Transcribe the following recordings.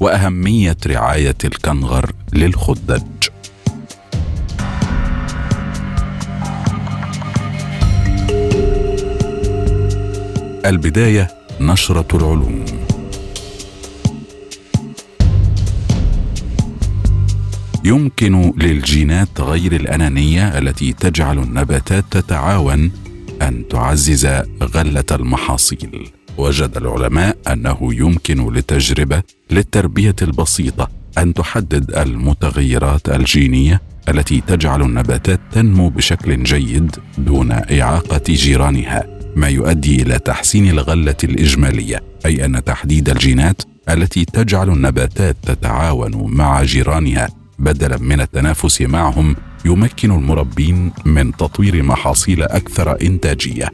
وأهمية رعاية الكنغر للخدج البداية نشرة العلوم. يمكن للجينات غير الأنانية التي تجعل النباتات تتعاون أن تعزز غلة المحاصيل. وجد العلماء أنه يمكن لتجربة للتربية البسيطة أن تحدد المتغيرات الجينية التي تجعل النباتات تنمو بشكل جيد دون إعاقة جيرانها ما يؤدي إلى تحسين الغلة الإجمالية أي أن تحديد الجينات التي تجعل النباتات تتعاون مع جيرانها بدلا من التنافس معهم يمكن المربين من تطوير محاصيل أكثر إنتاجية.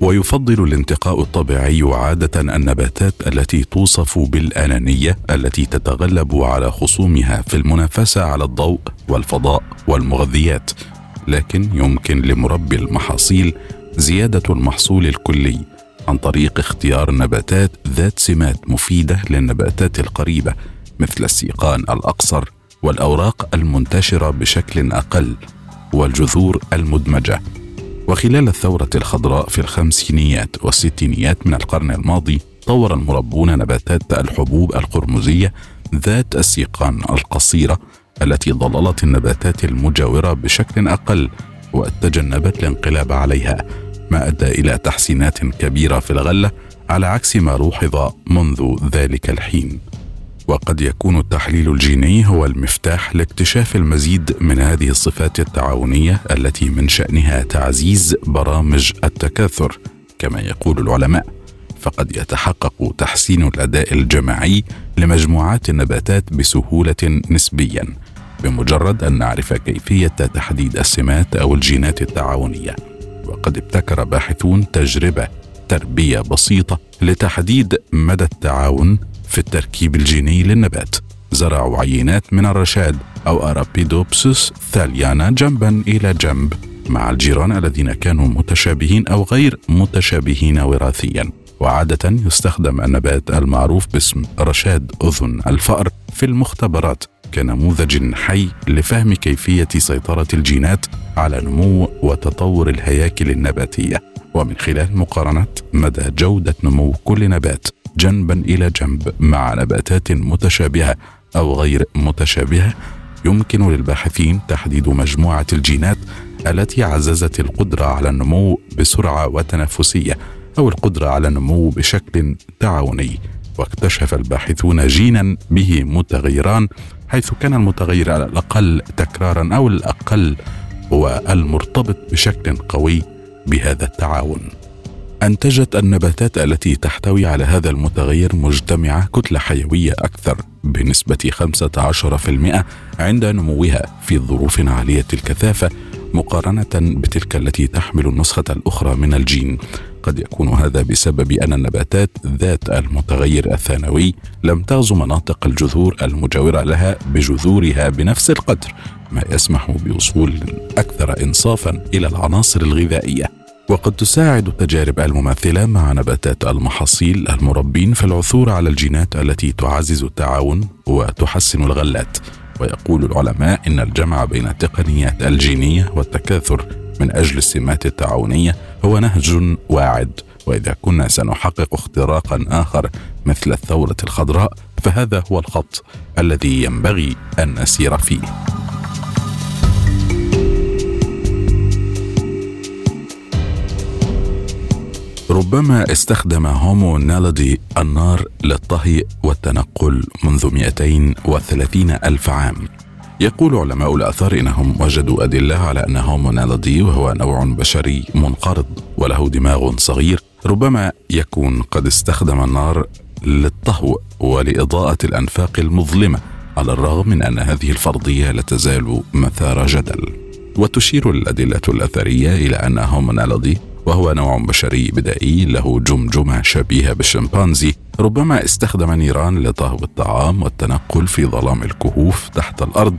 ويفضل الانتقاء الطبيعي عادة النباتات التي توصف بالأنانية التي تتغلب على خصومها في المنافسة على الضوء والفضاء والمغذيات لكن يمكن لمربي المحاصيل زيادة المحصول الكلي عن طريق اختيار نباتات ذات سمات مفيدة للنباتات القريبة مثل السيقان الأقصر والأوراق المنتشرة بشكل أقل والجذور المدمجة. وخلال الثورة الخضراء في الخمسينيات والستينيات من القرن الماضي طور المربون نباتات الحبوب القرمزية ذات السيقان القصيرة التي ضللت النباتات المجاورة بشكل أقل وتجنبت الانقلاب عليها ما أدى إلى تحسينات كبيرة في الغلة على عكس ما لوحظ منذ ذلك الحين. وقد يكون التحليل الجيني هو المفتاح لاكتشاف المزيد من هذه الصفات التعاونية التي من شأنها تعزيز برامج التكاثر. كما يقول العلماء فقد يتحقق تحسين الأداء الجماعي لمجموعات النباتات بسهولة نسبيا بمجرد أن نعرف كيفية تحديد السمات أو الجينات التعاونية. وقد ابتكر باحثون تجربة تربية بسيطة لتحديد مدى التعاون في التركيب الجيني للنبات. زرعوا عينات من الرشاد أو أرابيدوبسوس ثاليانا جنبا إلى جنب مع الجيران الذين كانوا متشابهين أو غير متشابهين وراثيا. وعادة يستخدم النبات المعروف باسم رشاد أذن الفأر في المختبرات كنموذج حي لفهم كيفية سيطرة الجينات على نمو وتطور الهياكل النباتية. ومن خلال مقارنة مدى جودة نمو كل نبات. جنبا إلى جنب مع نباتات متشابهة أو غير متشابهة يمكن للباحثين تحديد مجموعة الجينات التي عززت القدرة على النمو بسرعة وتنافسية أو القدرة على النمو بشكل تعاوني. واكتشف الباحثون جينا به متغيران حيث كان المتغير الأقل تكرارا أو الأقل هو المرتبط بشكل قوي بهذا التعاون. أنتجت النباتات التي تحتوي على هذا المتغير مجتمعة كتلة حيوية أكثر بنسبة 15% عند نموها في ظروف عالية الكثافة مقارنة بتلك التي تحمل النسخة الأخرى من الجين. قد يكون هذا بسبب أن النباتات ذات المتغير الثانوي لم تغزو مناطق الجذور المجاورة لها بجذورها بنفس القدر ما يسمح بوصول أكثر إنصافا إلى العناصر الغذائية. وقد تساعد التجارب المماثله مع نباتات المحاصيل المربين في العثور على الجينات التي تعزز التعاون وتحسن الغلات. ويقول العلماء إن الجمع بين التقنيات الجينية والتكاثر من أجل السمات التعاونية هو نهج واعد. وإذا كنا سنحقق اختراقا آخر مثل الثورة الخضراء فهذا هو الخط الذي ينبغي أن نسير فيه. ربما استخدم هومو نالدي النار للطهي والتنقل منذ 230 ألف عام. يقول علماء الآثار إنهم وجدوا أدلة على أن هومو نالدي وهو نوع بشري منقرض وله دماغ صغير ربما يكون قد استخدم النار للطهو ولإضاءة الأنفاق المظلمة على الرغم من أن هذه الفرضية لا تزال مثار جدل. وتشير الأدلة الأثرية إلى أن هومو نالدي وهو نوع بشري بدائي له جمجمة شبيهة بالشمبانزي. ربما استخدم نيران لطهو الطعام والتنقل في ظلام الكهوف تحت الأرض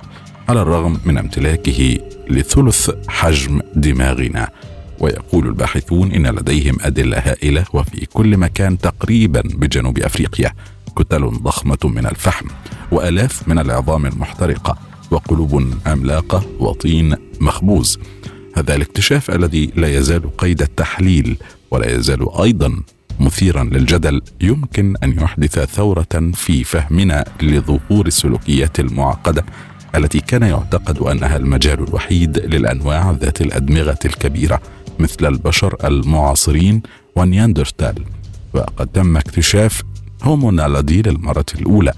على الرغم من امتلاكه لثلث حجم دماغنا. ويقول الباحثون إن لديهم أدلة هائلة وفي كل مكان تقريبا بجنوب أفريقيا. كتل ضخمة من الفحم وآلاف من العظام المحترقة وقلوب عملاقه وطين مخبوز. هذا الاكتشاف الذي لا يزال قيد التحليل ولا يزال أيضا مثيرا للجدل يمكن أن يحدث ثورة في فهمنا لظهور السلوكيات المعقدة التي كان يعتقد أنها المجال الوحيد للأنواع ذات الأدمغة الكبيرة مثل البشر المعاصرين ونياندرتال. وقد تم اكتشاف هومو نالادي للمرة الأولى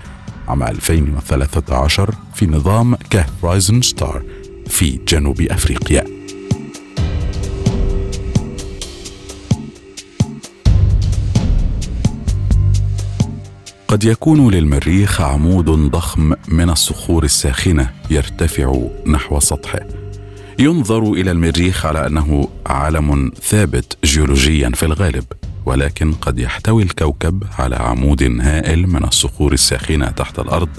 عام 2013 في نظام كهف رايزن ستار في جنوب أفريقيا. قد يكون للمريخ عمود ضخم من الصخور الساخنة يرتفع نحو سطحه. ينظر إلى المريخ على أنه عالم ثابت جيولوجيا في الغالب ولكن قد يحتوي الكوكب على عمود هائل من الصخور الساخنة تحت الأرض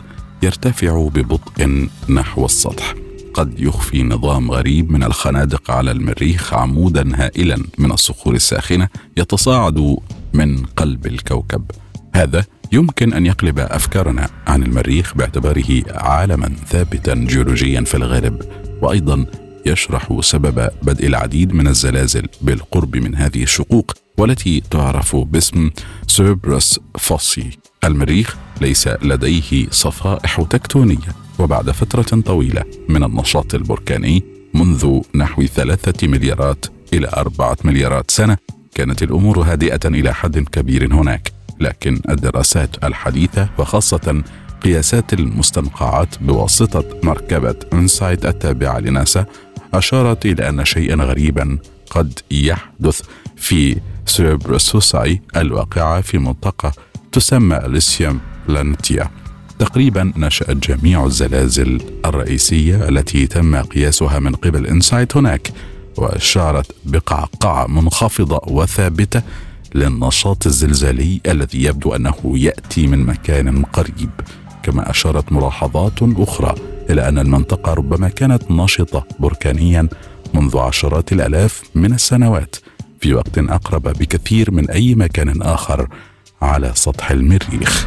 يرتفع ببطء نحو السطح. قد يخفي نظام غريب من الخنادق على المريخ عمودا هائلا من الصخور الساخنة يتصاعد من قلب الكوكب. هذا يمكن أن يقلب أفكارنا عن المريخ باعتباره عالما ثابتا جيولوجيا في الغالب وأيضا يشرح سبب بدء العديد من الزلازل بالقرب من هذه الشقوق والتي تعرف باسم سيربرس فوسي. المريخ ليس لديه صفائح تكتونية وبعد فترة طويلة من النشاط البركاني منذ نحو ثلاثة مليارات إلى أربعة مليارات سنة كانت الأمور هادئة إلى حد كبير هناك. لكن الدراسات الحديثة وخاصة قياسات المستنقعات بواسطة مركبة انسايت التابعة لناسا أشارت إلى أن شيئا غريبا قد يحدث في سيربروس فوساي الواقعة في منطقة تسمى إليسيوم بلانيتيا تقريبا نشأت جميع الزلازل الرئيسية التي تم قياسها من قبل انسايت هناك وأشارت بقعقعة منخفضة وثابتة للنشاط الزلزالي الذي يبدو أنه يأتي من مكان قريب. كما أشارت ملاحظات أخرى إلى أن المنطقة ربما كانت نشطه بركانيا منذ عشرات الآلاف من السنوات في وقت أقرب بكثير من أي مكان آخر على سطح المريخ.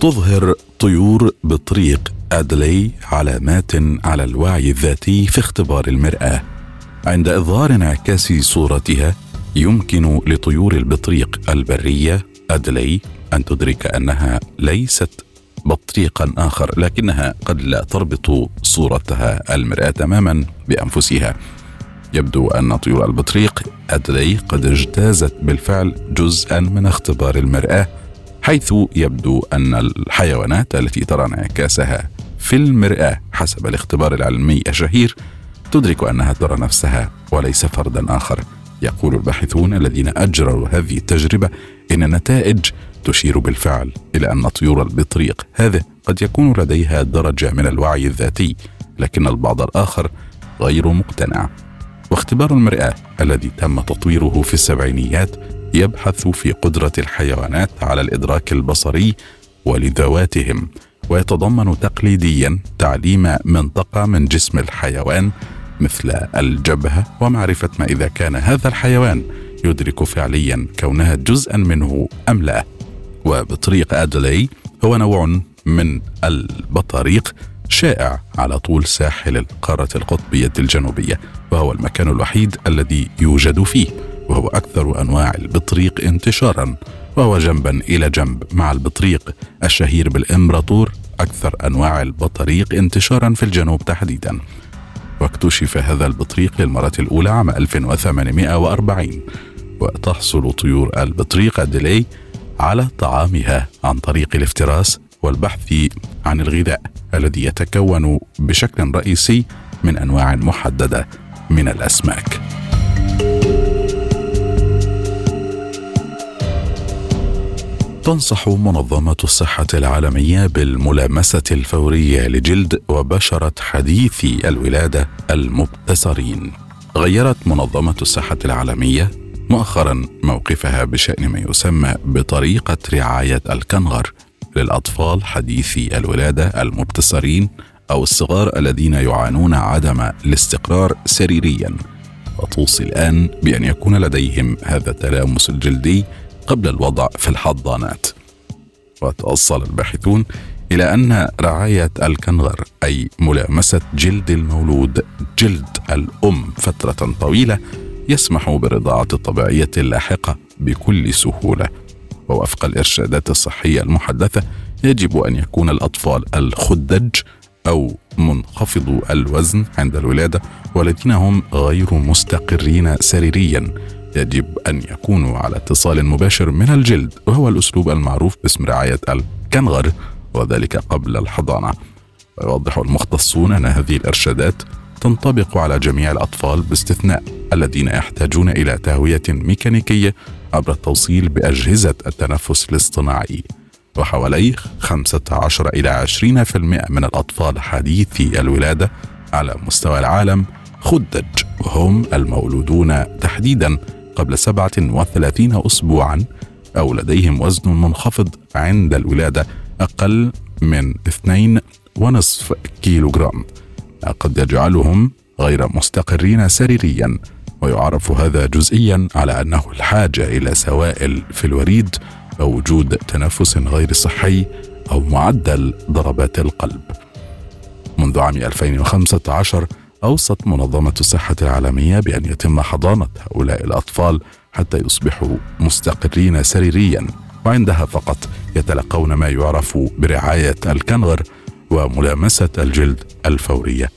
تظهر طيور بطريق أدلي علامات على الوعي الذاتي في اختبار المرآة. عند إظهار انعكاس صورتها يمكن لطيور البطريق البرية أدلي أن تدرك أنها ليست بطريقا آخر لكنها قد لا تربط صورتها المرآة تماما بأنفسها. يبدو أن طيور البطريق أدلي قد اجتازت بالفعل جزءا من اختبار المرآة حيث يبدو أن الحيوانات التي ترى انعكاسها في المرآة حسب الاختبار العلمي الشهير تدرك أنها ترى نفسها وليس فردا آخر. يقول الباحثون الذين أجروا هذه التجربة إن النتائج تشير بالفعل إلى أن طيور البطريق هذه قد يكون لديها درجة من الوعي الذاتي لكن البعض الآخر غير مقتنع. واختبار المرآة الذي تم تطويره في السبعينيات يبحث في قدرة الحيوانات على الإدراك البصري ولذواتهم. ويتضمن تقليديا تعليم منطقة من جسم الحيوان مثل الجبهة ومعرفة ما إذا كان هذا الحيوان يدرك فعليا كونها جزءا منه أم لا. وبطريق أدلي هو نوع من البطاريق شائع على طول ساحل القارة القطبية الجنوبية وهو المكان الوحيد الذي يوجد فيه وهو أكثر أنواع البطريق انتشارا وهو جنبا إلى جنب مع البطريق. الشهير بالإمبراطور أكثر أنواع البطريق انتشارا في الجنوب تحديدا. واكتشف هذا البطريق للمرة الأولى عام 1840 وتحصل طيور البطريق ديلي على طعامها عن طريق الافتراس والبحث عن الغذاء الذي يتكون بشكل رئيسي من أنواع محددة من الأسماك. تنصح منظمة الصحة العالمية بالملامسة الفورية لجلد وبشرة حديثي الولادة المبتسرين. غيرت منظمة الصحة العالمية مؤخرا موقفها بشأن ما يسمى بطريقة رعاية الكنغر للأطفال حديثي الولادة المبتسرين أو الصغار الذين يعانون عدم الاستقرار سريريا وتوصي الآن بأن يكون لديهم هذا التلامس الجلدي قبل الوضع في الحضانات. وتوصل الباحثون إلى أن رعاية الكنغر أي ملامسة جلد المولود جلد الأم فترة طويلة يسمح بالرضاعة الطبيعية اللاحقة بكل سهولة. ووفق الإرشادات الصحية المحدثة يجب أن يكون الأطفال الخدج أو منخفضو الوزن عند الولادة والذين هم غير مستقرين سريريا. يجب أن يكونوا على اتصال مباشر من الجلد وهو الأسلوب المعروف باسم رعاية الكنغر وذلك قبل الحضانة. ويوضح المختصون أن هذه الإرشادات تنطبق على جميع الأطفال باستثناء الذين يحتاجون إلى تهوية ميكانيكية عبر التوصيل بأجهزة التنفس الاصطناعي. وحوالي 15 إلى 20% من الأطفال حديثي الولادة على مستوى العالم خدج وهم المولودون تحديدا قبل 37 أسبوعا أو لديهم وزن منخفض عند الولادة أقل من 2.5 كيلوغرام قد يجعلهم غير مستقرين سريريا ويعرف هذا جزئيا على أنه الحاجة إلى سوائل في الوريد أو وجود تنفس غير صحي أو معدل ضربات القلب. منذ عام 2015 اوصت منظمة الصحة العالمية بأن يتم حضانة هؤلاء الأطفال حتى يصبحوا مستقرين سريريا. وعندها فقط يتلقون ما يعرف برعاية الكنغر وملامسة الجلد الفوريه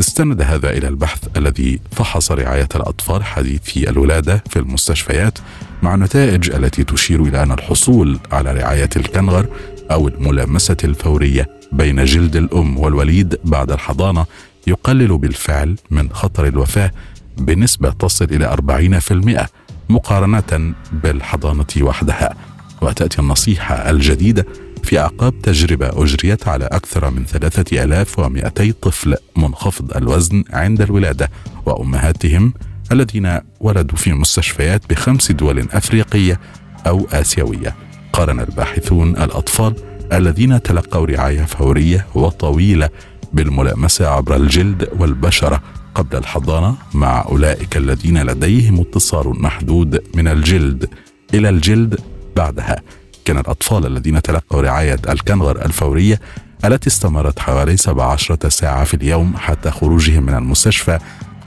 استند هذا إلى البحث الذي فحص رعاية الأطفال حديثي الولادة في المستشفيات مع النتائج التي تشير إلى أن الحصول على رعاية الكنغر أو الملامسة الفورية بين جلد الأم والوليد بعد الحضانة يقلل بالفعل من خطر الوفاة بنسبة تصل إلى 40% مقارنة بالحضانة وحدها. وتأتي النصيحة الجديدة في أعقاب تجربة أجريت على أكثر من 3200 طفل منخفض الوزن عند الولادة وأمهاتهم الذين ولدوا في مستشفيات بخمس دول أفريقية أو آسيوية. قارن الباحثون الأطفال الذين تلقوا رعاية فورية وطويلة بالملامسة عبر الجلد والبشرة قبل الحضانة مع أولئك الذين لديهم اتصال محدود من الجلد إلى الجلد. بعدها كان الأطفال الذين تلقوا رعاية الكنغر الفورية التي استمرت حوالي 17 ساعة في اليوم حتى خروجهم من المستشفى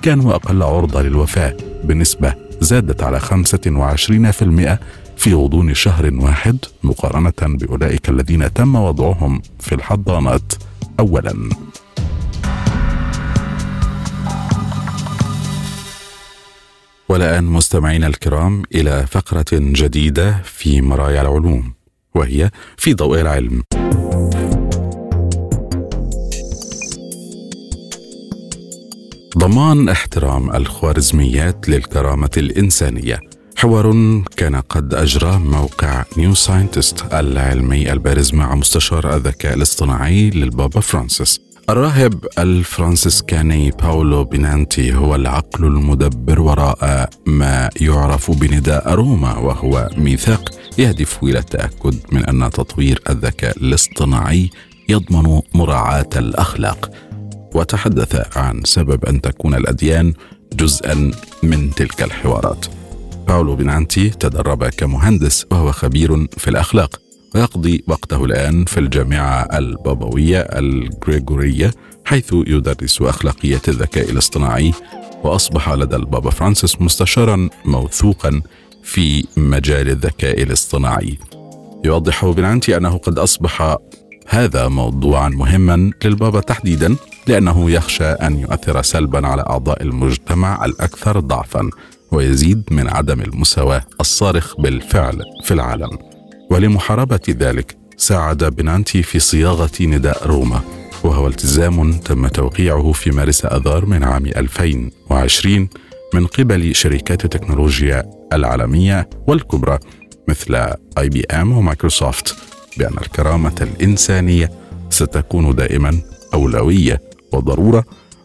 كانوا أقل عرضة للوفاة بنسبة زادت على 25% في غضون شهر واحد مقارنة بأولئك الذين تم وضعهم في الحضانات. أولاً. والآن مستمعينا الكرام إلى فقرة جديدة في مرايا العلوم وهي في ضوء العلم. ضمان احترام الخوارزميات للكرامة الإنسانية حوار كان قد أجرى موقع نيو ساينتست العلمي البارز مع مستشار الذكاء الاصطناعي للبابا فرانسيس. الراهب الفرانسيسكاني باولو بينانتي هو العقل المدبر وراء ما يعرف بنداء روما وهو ميثاق يهدف إلى التأكد من أن تطوير الذكاء الاصطناعي يضمن مراعاة الأخلاق. وتحدث عن سبب أن تكون الأديان جزءا من تلك الحوارات. باولو بينانتي تدرب كمهندس وهو خبير في الأخلاق ويقضي وقته الآن في الجامعة البابوية الغريغورية حيث يدرس أخلاقية الذكاء الاصطناعي وأصبح لدى البابا فرانسيس مستشارا موثوقا في مجال الذكاء الاصطناعي. يوضح بنانتي أنه قد أصبح هذا موضوعا مهما للبابا تحديدا لأنه يخشى أن يؤثر سلبا على أعضاء المجتمع الأكثر ضعفا. ويزيد من عدم المساواة الصارخ بالفعل في العالم. ولمحاربة ذلك ساعد بنانتي في صياغة نداء روما وهو التزام تم توقيعه في مارس آذار من عام 2020 من قبل شركات التكنولوجيا العالمية والكبرى مثل اي بي ام ومايكروسوفت بأن الكرامة الإنسانية ستكون دائما أولوية وضرورة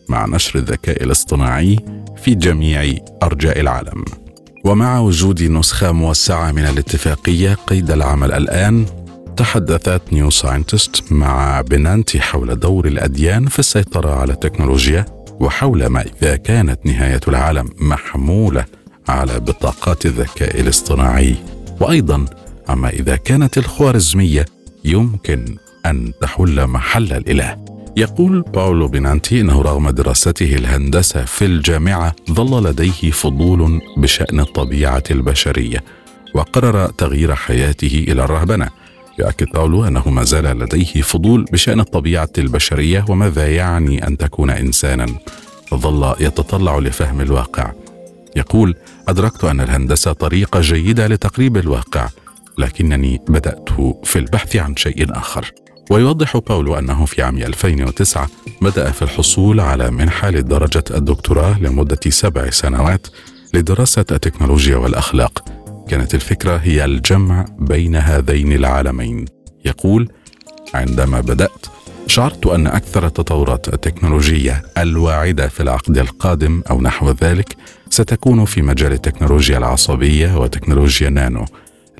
مع نشر الذكاء الاصطناعي في جميع أرجاء العالم. ومع وجود نسخة موسعة من الاتفاقية قيد العمل الآن تحدثت نيو ساينتست مع بنانتي حول دور الأديان في السيطرة على التكنولوجيا وحول ما إذا كانت نهاية العالم محمولة على بطاقات الذكاء الاصطناعي وأيضا عما إذا كانت الخوارزمية يمكن أن تحل محل الإله يقول باولو بينانتي إنه رغم دراسته الهندسة في الجامعة ظل لديه فضول بشأن الطبيعة البشرية وقرر تغيير حياته إلى الرهبنة. يؤكد باولو أنه ما زال لديه فضول بشأن الطبيعة البشرية وماذا يعني أن تكون إنسانا. ظل يتطلع لفهم الواقع. يقول أدركت أن الهندسة طريقة جيدة لتقريب الواقع لكنني بدات في البحث عن شيء آخر. ويوضح باولو أنه في عام 2009 بدأ في الحصول على منحة لدرجة الدكتوراه لمدة سبع سنوات لدراسة التكنولوجيا والأخلاق. كانت الفكرة هي الجمع بين هذين العالمين. يقول عندما بدأت شعرت أن أكثر التطورات التكنولوجية الواعدة في العقد القادم أو نحو ذلك ستكون في مجال التكنولوجيا العصبية وتكنولوجيا نانو.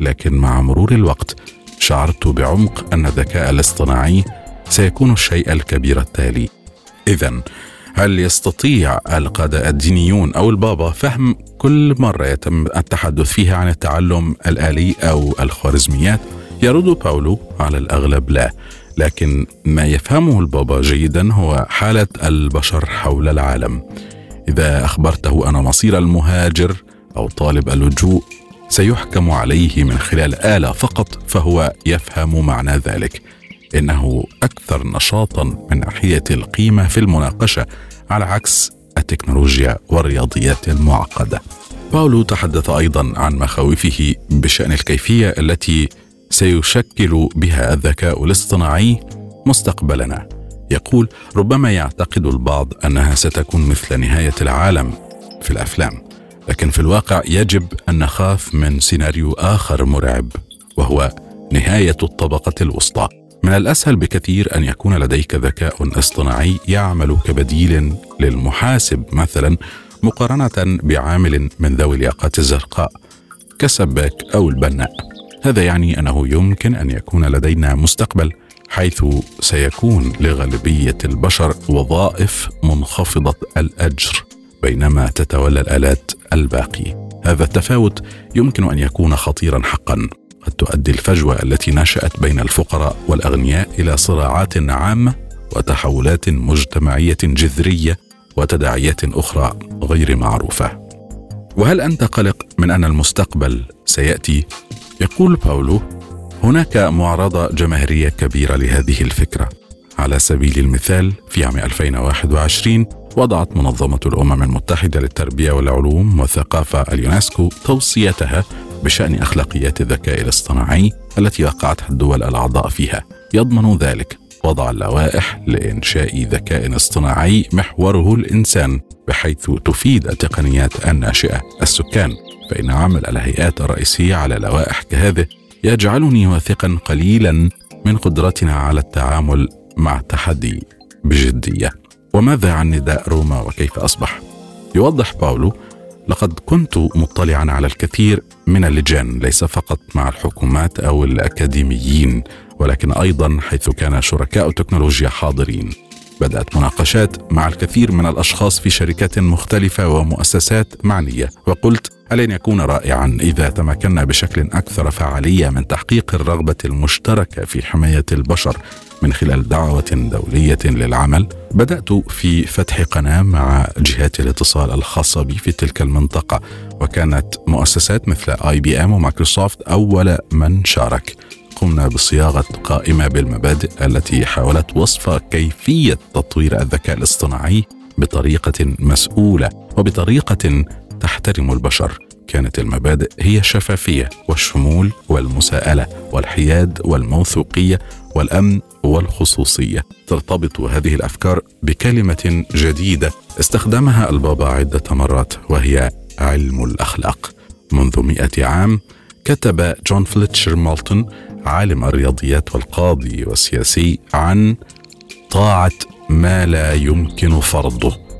لكن مع مرور الوقت شعرت بعمق أن الذكاء الاصطناعي سيكون الشيء الكبير التالي اذا هل يستطيع القادة الدينيون أو البابا فهم كل مرة يتم التحدث فيها عن التعلم الآلي أو الخوارزميات؟ يرد باولو على الأغلب لا لكن ما يفهمه البابا جيدا هو حالة البشر حول العالم إذا أخبرته أن مصير المهاجر أو طالب اللجوء سيحكم عليه من خلال آلة فقط فهو يفهم معنى ذلك إنه أكثر نشاطا من ناحيه القيمة في المناقشة على عكس التكنولوجيا والرياضيات المعقدة. باولو تحدث أيضا عن مخاوفه بشأن الكيفية التي سيشكل بها الذكاء الاصطناعي مستقبلنا. يقول ربما يعتقد البعض أنها ستكون مثل نهاية العالم في الأفلام، لكن في الواقع يجب أن نخاف من سيناريو آخر مرعب وهو نهاية الطبقة الوسطى. من الأسهل بكثير أن يكون لديك ذكاء اصطناعي يعمل كبديل للمحاسب مثلا مقارنة بعامل من ذوي الياقات الزرقاء كالسباك أو البناء هذا يعني أنه يمكن أن يكون لدينا مستقبل حيث سيكون لغالبية البشر وظائف منخفضة الأجر بينما تتولى الآلات الباقي. هذا التفاوت يمكن أن يكون خطيرا حقا. قد تؤدي الفجوة التي نشأت بين الفقراء والأغنياء إلى صراعات عامة وتحولات مجتمعية جذرية وتداعيات أخرى غير معروفة. وهل أنت قلق من أن المستقبل سيأتي؟ يقول باولو هناك معارضه جماهيرية كبيرة لهذه الفكرة. على سبيل المثال في عام 2021 وضعت منظمة الأمم المتحدة للتربية والعلوم والثقافة اليونسكو توصيتها بشأن أخلاقيات الذكاء الاصطناعي التي وقعتها الدول الأعضاء فيها. يضمن ذلك وضع اللوائح لإنشاء ذكاء اصطناعي محوره الإنسان بحيث تفيد التقنيات الناشئة. السكان فإن عمل الهيئات الرئيسية على لوائح كهذه يجعلني واثقا قليلا من قدرتنا على التعامل مع التحدي بجدية. وماذا عن نداء روما وكيف أصبح؟ يوضح باولو لقد كنت مطلعا على الكثير من اللجان ليس فقط مع الحكومات أو الأكاديميين ولكن أيضا حيث كان شركاء التكنولوجيا حاضرين. بدأت مناقشات مع الكثير من الأشخاص في شركات مختلفة ومؤسسات معنية وقلت ألن يكون رائعا إذا تمكنا بشكل أكثر فعالية من تحقيق الرغبة المشتركة في حماية البشر من خلال دعوة دولية للعمل؟ بدأت في فتح قناة مع جهات الاتصال الخاصة بي في تلك المنطقة وكانت مؤسسات مثل اي بي ام ومايكروسوفت أول من شارك. قمنا بصياغة قائمة بالمبادئ التي حاولت وصف كيفية تطوير الذكاء الاصطناعي بطريقة مسؤولة وبطريقة تحترم البشر. كانت المبادئ هي الشفافية والشمول والمساءلة والحياد والموثوقية والأمن والخصوصية. ترتبط هذه الأفكار بكلمة جديدة استخدمها البابا عدة مرات وهي علم الأخلاق. منذ مئة عام كتب جون فليتشر مالتون عالم الرياضيات والقاضي والسياسي عن طاعة ما لا يمكن فرضه.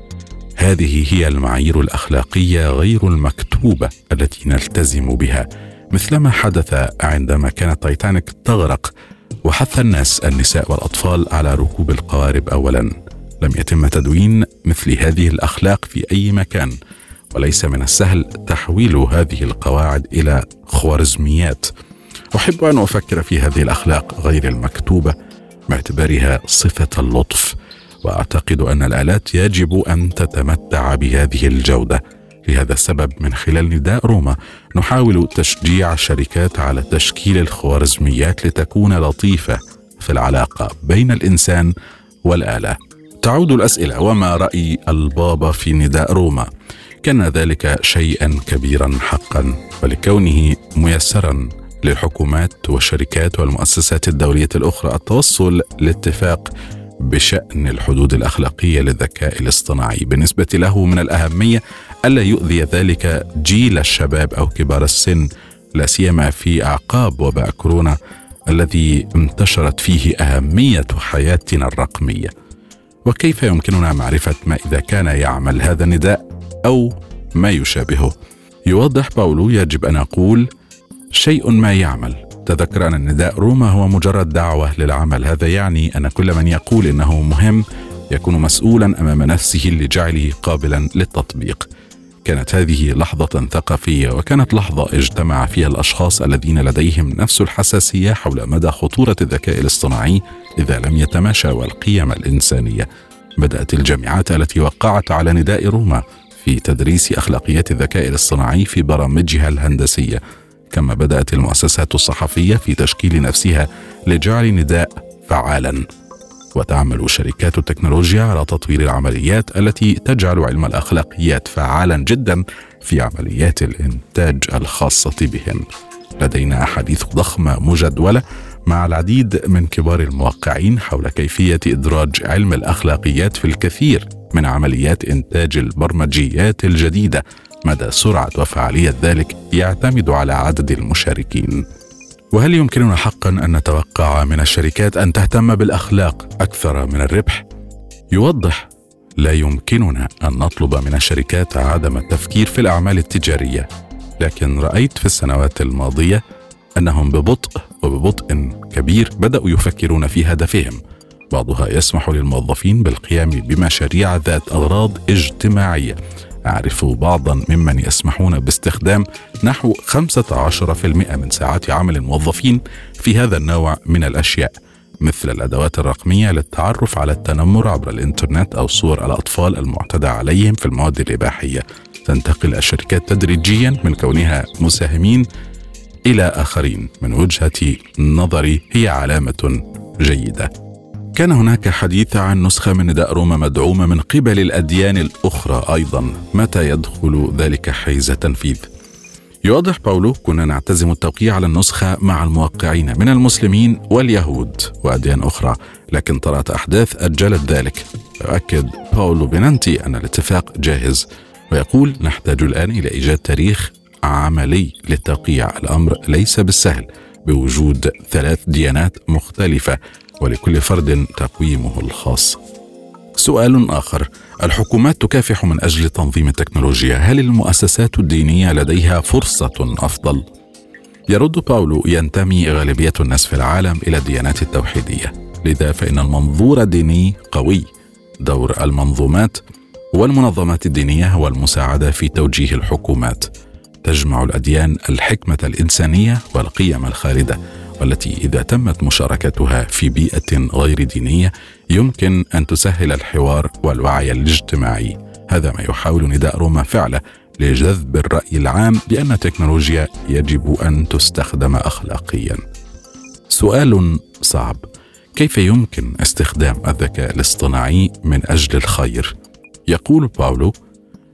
هذه هي المعايير الأخلاقية غير المكتوبة التي نلتزم بها. مثلما حدث عندما كانت تايتانيك تغرق وحث الناس النساء والأطفال على ركوب القوارب اولا. لم يتم تدوين مثل هذه الأخلاق في أي مكان وليس من السهل تحويل هذه القواعد إلى خوارزميات. أحب أن أفكر في هذه الأخلاق غير المكتوبة باعتبارها صفة اللطف. وأعتقد أن الآلات يجب أن تتمتع بهذه الجودة. لهذا السبب من خلال نداء روما نحاول تشجيع الشركات على تشكيل الخوارزميات لتكون لطيفة في العلاقة بين الإنسان والآلة. تعود الأسئلة وما رأي البابا في نداء روما؟ كان ذلك شيئا كبيرا حقا ولكونه ميسرا للحكومات والشركات والمؤسسات الدولية الأخرى. التوصل لاتفاق بشأن الحدود الأخلاقية للذكاء الاصطناعي. بالنسبة له من الأهمية ألا يؤذي ذلك جيل الشباب أو كبار السن لا سيما في أعقاب وباء كورونا الذي انتشرت فيه أهمية حياتنا الرقمية. وكيف يمكننا معرفة ما إذا كان يعمل هذا النداء أو ما يشابهه؟ يوضح باولو يجب أن أقول شيء ما يعمل. تذكر أن النداء. روما هو مجرد دعوة للعمل. هذا يعني أن كل من يقول إنه مهم يكون مسؤولا أمام نفسه لجعله قابلا للتطبيق. كانت هذه لحظة ثقافية وكانت لحظة اجتمع فيها الأشخاص الذين لديهم نفس الحساسية حول مدى خطورة الذكاء الاصطناعي إذا لم يتماشى والقيم الإنسانية. بدأت الجامعات التي وقعت على نداء روما في تدريس أخلاقيات الذكاء الاصطناعي في برامجها الهندسية. كما بدأت المؤسسات الصحفية في تشكيل نفسها لجعل نداء فعالا. وتعمل شركات التكنولوجيا على تطوير العمليات التي تجعل علم الأخلاقيات فعالا جدا في عمليات الإنتاج الخاصة بهم. لدينا احاديث ضخمة مجدولة مع العديد من كبار الموقعين حول كيفية إدراج علم الأخلاقيات في الكثير من عمليات إنتاج البرمجيات الجديدة مدى سرعة وفعالية ذلك يعتمد على عدد المشاركين. وهل يمكننا حقا أن نتوقع من الشركات أن تهتم بالأخلاق أكثر من الربح؟ يوضح لا يمكننا أن نطلب من الشركات عدم التفكير في الأعمال التجارية. لكن رأيت في السنوات الماضية أنهم ببطء وببطء كبير بدأوا يفكرون في هدفهم. بعضها يسمح للموظفين بالقيام بمشاريع ذات أغراض اجتماعية. أعرف بعضا ممن يسمحون باستخدام نحو 15% من ساعات عمل الموظفين في هذا النوع من الأشياء مثل الأدوات الرقمية للتعرف على التنمر عبر الإنترنت أو صور الأطفال المعتدى عليهم في المواد الإباحية. تنتقل الشركات تدريجيا من كونها مساهمين إلى آخرين. من وجهة نظري هي علامة جيدة. كان هناك حديث عن نسخة من نداء روما مدعومة من قبل الأديان الأخرى أيضا. متى يدخل ذلك حيز تنفيذ يوضح باولو كنا نعتزم التوقيع على النسخة مع الموقعين من المسلمين واليهود وأديان أخرى لكن طرأت أحداث أجلت ذلك. يؤكد باولو بنانتي أن الاتفاق جاهز ويقول نحتاج الآن إلى إيجاد تاريخ عملي للتوقيع. الأمر ليس بالسهل بوجود ثلاث ديانات مختلفة ولكل فرد تقويمه الخاص. سؤال آخر. الحكومات تكافح من أجل تنظيم التكنولوجيا. هل المؤسسات الدينية لديها فرصة أفضل؟ يرد باولو ينتمي غالبية الناس في العالم إلى الديانات التوحيدية. لذا فإن المنظور الديني قوي. دور المنظومات والمنظمات الدينية هو المساعده في توجيه الحكومات. تجمع الأديان الحكمة الإنسانية والقيم الخالدة. والتي إذا تمت مشاركتها في بيئة غير دينية يمكن أن تسهل الحوار والوعي الاجتماعي. هذا ما يحاول نداء روما فعله لجذب الرأي العام بأن التكنولوجيا يجب أن تستخدم اخلاقيا. سؤال صعب. كيف يمكن استخدام الذكاء الاصطناعي من أجل الخير؟ يقول باولو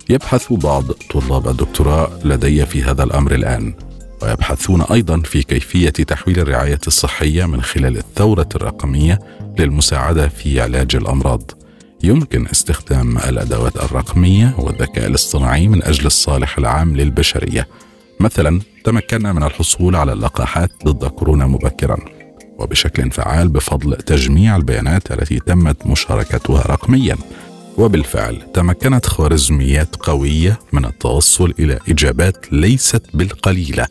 يبحث بعض طلاب الدكتوراه لدي في هذا الأمر الآن. ويبحثون أيضا في كيفية تحويل الرعايه الصحية من خلال الثورة الرقمية للمساعدة في علاج الأمراض. يمكن استخدام الأدوات الرقمية والذكاء الاصطناعي من أجل الصالح العام للبشرية. مثلا تمكنا من الحصول على اللقاحات ضد كورونا مبكرا. وبشكل فعال بفضل تجميع البيانات التي تمت مشاركتها رقميا. وبالفعل تمكنت خوارزميات قوية من التوصل إلى إجابات ليست بالقليلة.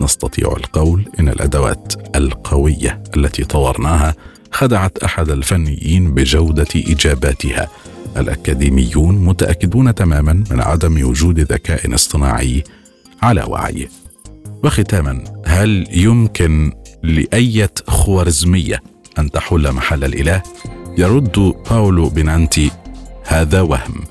نستطيع القول إن الأدوات القوية التي طورناها خدعت أحد الفنيين بجودة إجاباتها. الأكاديميون متأكدون تماما من عدم وجود ذكاء اصطناعي على وعي. وختاما هل يمكن لاية خوارزمية أن تحل محل الإله؟ يرد باولو بنانتي هذا وهم.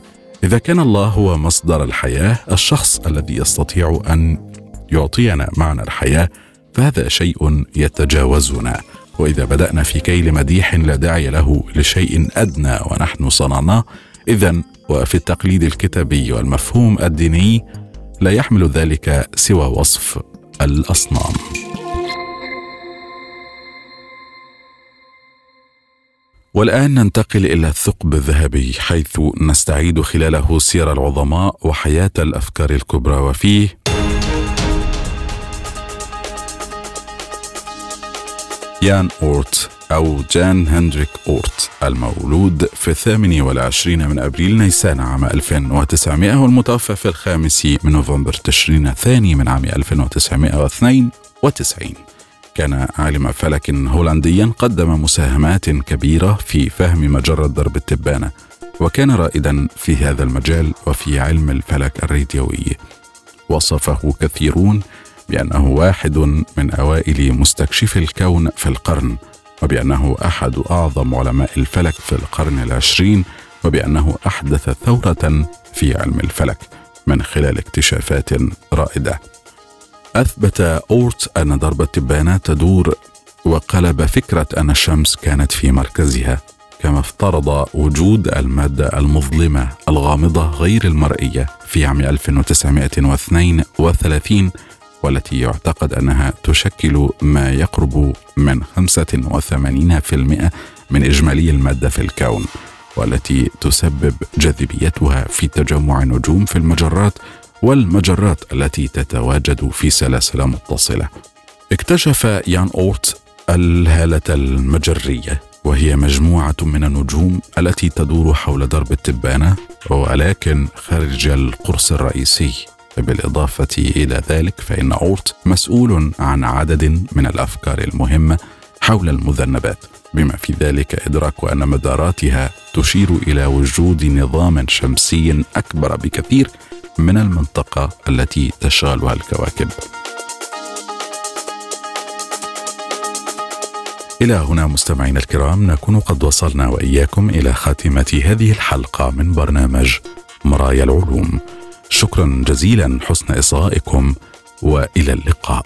إذا كان الله هو مصدر الحياة الشخص الذي يستطيع أن يعطينا معنى الحياة فهذا شيء يتجاوزنا. وإذا بدأنا في كيل مديح لا داعي له لشيء أدنى ونحن صنعناه اذا وفي التقليد الكتابي والمفهوم الديني لا يحمل ذلك سوى وصف الأصنام. والآن ننتقل إلى الثقب الذهبي حيث نستعيد خلاله سير العظماء وحياة الأفكار الكبرى. وفيه يان أورت أو جان هنريك أورت المولود في الثامن والعشرين من أبريل نيسان عام 1900 والمتوفى في الخامس من نوفمبر تشرين الثاني من عام 1992 كان عالم فلك هولنديا قدم مساهمات كبيرة في فهم مجرة درب التبانة وكان رائدا في هذا المجال وفي علم الفلك الراديوي وصفه كثيرون بأنه واحد من أوائل مستكشفي الكون في القرن وبأنه أحد أعظم علماء الفلك في القرن العشرين وبأنه أحدث ثورة في علم الفلك من خلال اكتشافات رائدة. أثبت أورت أن ضرب التبانة تدور وقلب فكرة أن الشمس كانت في مركزها كما افترض وجود المادة المظلمة الغامضة غير المرئية في عام 1932 والتي يعتقد أنها تشكل ما يقرب من 85% من إجمالي المادة في الكون والتي تسبب جاذبيتها في تجمع النجوم في المجرات والمجرات التي تتواجد في سلاسل متصلة. اكتشف يان أورت الهالة المجرية وهي مجموعة من النجوم التي تدور حول درب التبانة ولكن خارج القرص الرئيسي بالإضافة إلى ذلك فإن أورت مسؤول عن عدد من الأفكار المهمة حول المذنبات بما في ذلك إدراك أن مداراتها تشير إلى وجود نظام شمسي أكبر بكثير من المنطقة التي تشغلها الكواكب. إلى هنا مستمعينا الكرام نكون قد وصلنا وإياكم إلى خاتمة هذه الحلقة من برنامج مرايا العلوم. شكرا جزيلا حسن إصغائكم وإلى اللقاء.